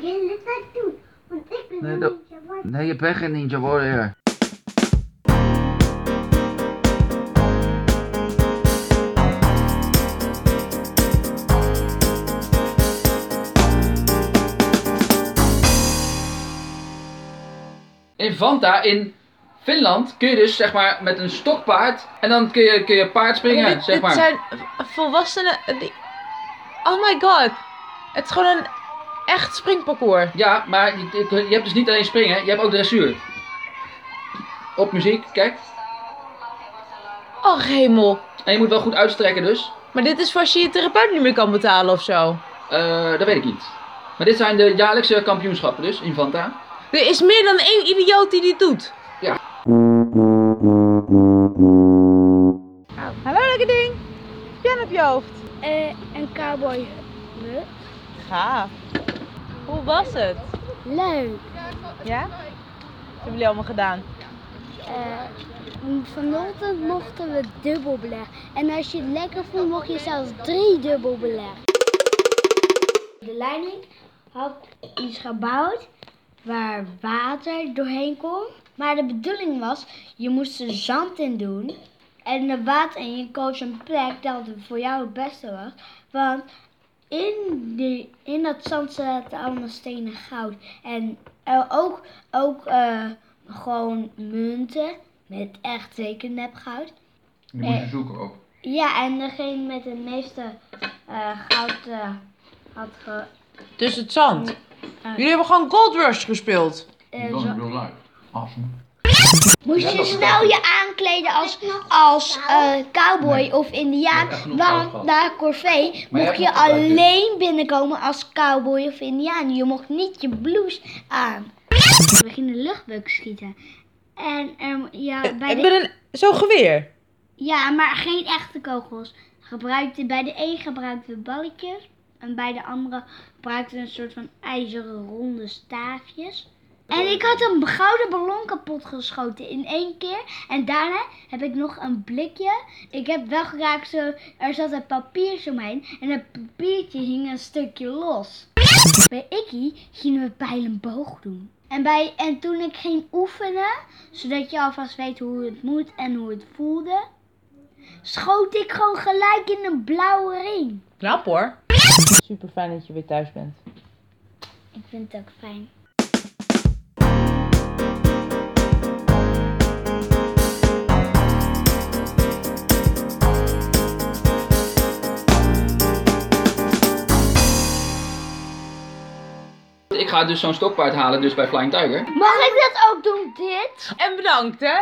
hele tijd doen. Want ik ben Nee, een dat- ninja warrior. Nee, je bent geen Ninja Warrior. In Vanta, in Finland, kun je dus zeg maar met een stokpaard en dan kun je, kun je paard springen, dit, zeg dit maar. zijn volwassenen. die- Oh my god. Het is gewoon een echt springparcours. Ja, maar je, je hebt dus niet alleen springen, je hebt ook dressuur. Op muziek, kijk. Oh hemel. En je moet wel goed uitstrekken dus. Maar dit is voor als je je therapeut niet meer kan betalen of zo. Eh, dat weet ik niet. Maar dit zijn de jaarlijkse kampioenschappen dus, in Vanta. Er is meer dan één idioot die dit doet. Ja. Hallo lekker ding. Pen op je hoofd. Eh, een cowboy. Leuk. Gaaf. Hoe was het? Leuk. Ja? Wat hebben jullie allemaal gedaan? Eh, vanochtend mochten we dubbel beleggen. En als je het lekker vond, mocht je zelfs drie dubbel beleggen. De leiding had iets gebouwd waar water doorheen kon. Maar de bedoeling was, je moest er zand in doen. En de water en je koos een plek dat voor jou het beste was. Want in, die, in dat zand zaten allemaal stenen goud. En eh, ook, ook eh, gewoon munten met echt zeker nepgoud. Die moet je zoeken ook. Ja, en degene met het meeste eh, goud eh, had ge... Dus het zand. eh, Jullie hebben gewoon Gold Rush gespeeld. eh, zo- real life. Awesome. Moest je snel je aankleden als, als eh, cowboy of indiaan. Want naar Corvée mocht je dus. alleen binnenkomen als cowboy of indiaan. Je mocht niet je blouse aan. We gingen luchtbuk schieten. En er, ja, bij de, Met een zo'n geweer. ja, maar geen echte kogels. Gebruikte, bij de een gebruikten we balletjes. En bij de andere gebruikten we een soort van ijzeren ronde staafjes. En ik had een gouden ballon kapot geschoten in één keer. En daarna heb ik nog een blikje. Ik heb wel geraakt zo, er zat een papiertje omheen. En het papiertje hing een stukje los. Bij Ikkie gingen we pijlenboog doen. En, bij, en toen ik ging oefenen, zodat je alvast weet hoe het moet en hoe het voelde, schoot ik gewoon gelijk in een blauwe ring. Knap hoor. Super fijn dat je weer thuis bent. Ik vind het ook fijn. Ik ga dus zo'n stokpaard halen dus bij Flying Tiger. Mag ik dat ook doen, dit? En bedankt hè